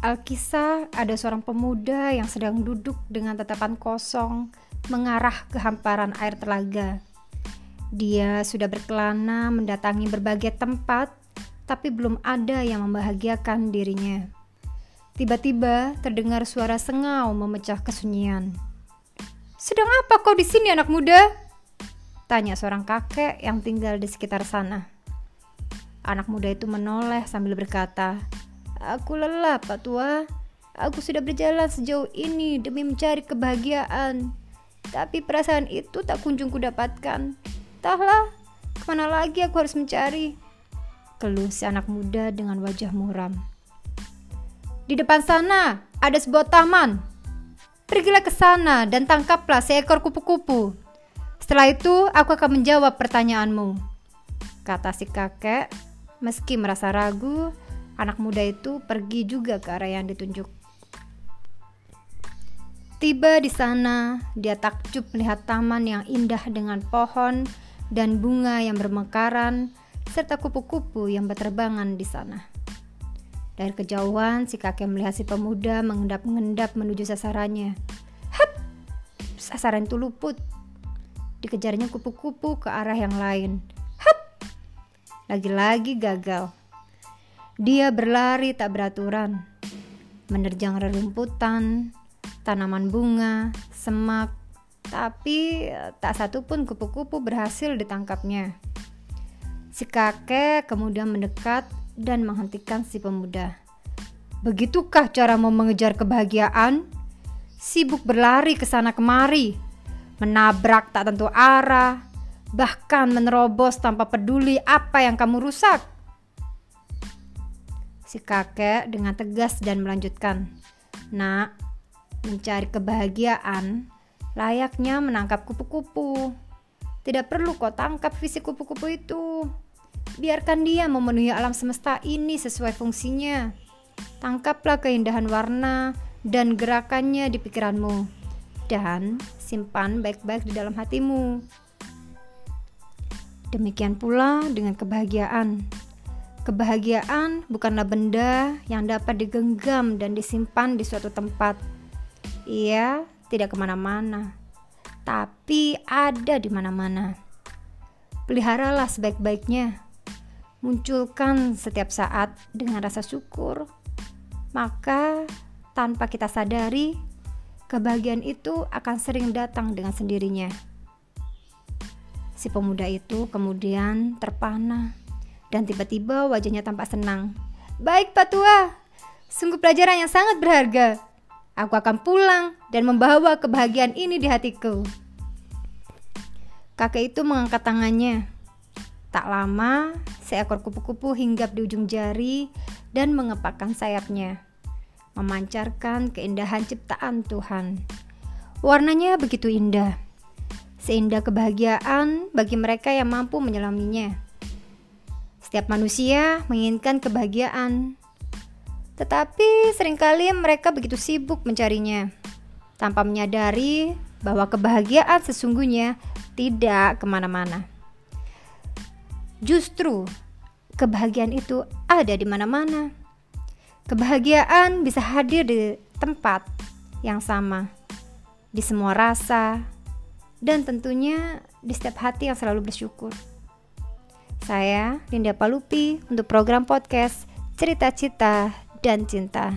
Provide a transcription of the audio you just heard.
Alkisah ada seorang pemuda yang sedang duduk dengan tatapan kosong mengarah ke hamparan air telaga. Dia sudah berkelana mendatangi berbagai tempat, tapi belum ada yang membahagiakan dirinya. Tiba-tiba terdengar suara sengau memecah kesunyian. "Sedang apa kau di sini, anak muda?" tanya seorang kakek yang tinggal di sekitar sana. Anak muda itu menoleh sambil berkata, Aku lelah, Pak Tua. Aku sudah berjalan sejauh ini demi mencari kebahagiaan. Tapi perasaan itu tak kunjung kudapatkan. Entahlah, ke mana lagi aku harus mencari? Keluh si anak muda dengan wajah muram. Di depan sana ada sebuah taman. Pergilah ke sana dan tangkaplah seekor kupu-kupu. Setelah itu aku akan menjawab pertanyaanmu. Kata si kakek, meski merasa ragu, anak muda itu pergi juga ke arah yang ditunjuk. Tiba di sana, dia takjub melihat taman yang indah dengan pohon dan bunga yang bermekaran, serta kupu-kupu yang berterbangan di sana. Dari kejauhan, si kakek melihat si pemuda mengendap-mengendap menuju sasarannya. Hap! Sasaran itu luput. Dikejarnya kupu-kupu ke arah yang lain. Hap! Lagi-lagi gagal. Dia berlari tak beraturan, menerjang rerumputan, tanaman bunga, semak, tapi tak satu pun kupu-kupu berhasil ditangkapnya. Si kakek kemudian mendekat dan menghentikan si pemuda. Begitukah cara mau mengejar kebahagiaan? Sibuk berlari ke sana kemari, menabrak tak tentu arah, bahkan menerobos tanpa peduli apa yang kamu rusak. Si kakek dengan tegas dan melanjutkan, "Nak, mencari kebahagiaan layaknya menangkap kupu-kupu. Tidak perlu kau tangkap fisik kupu-kupu itu. Biarkan dia memenuhi alam semesta ini sesuai fungsinya. Tangkaplah keindahan warna dan gerakannya di pikiranmu, dan simpan baik-baik di dalam hatimu." Demikian pula dengan kebahagiaan. Kebahagiaan bukanlah benda yang dapat digenggam dan disimpan di suatu tempat. Ia tidak ke mana-mana, tapi ada di mana-mana. Peliharalah sebaik-baiknya. Munculkan setiap saat dengan rasa syukur. Maka tanpa kita sadari, kebahagiaan itu akan sering datang dengan sendirinya. Si pemuda itu kemudian terpana dan tiba-tiba wajahnya tampak senang. Baik Pak Tua, sungguh pelajaran yang sangat berharga. Aku akan pulang dan membawa kebahagiaan ini di hatiku. Kakek itu mengangkat tangannya. Tak lama, seekor kupu-kupu hinggap di ujung jari dan mengepakkan sayapnya, memancarkan keindahan ciptaan Tuhan. Warnanya begitu indah, seindah kebahagiaan bagi mereka yang mampu menyelaminya. Setiap manusia menginginkan kebahagiaan, tetapi sering kali mereka begitu sibuk mencarinya tanpa menyadari bahwa kebahagiaan sesungguhnya tidak ke mana-mana. Justru kebahagiaan itu ada di mana-mana. Kebahagiaan bisa hadir di tempat yang sama, di semua rasa, dan tentunya di setiap hati yang selalu bersyukur. Saya Linda Palupi untuk program podcast Cerita Cita dan Cinta.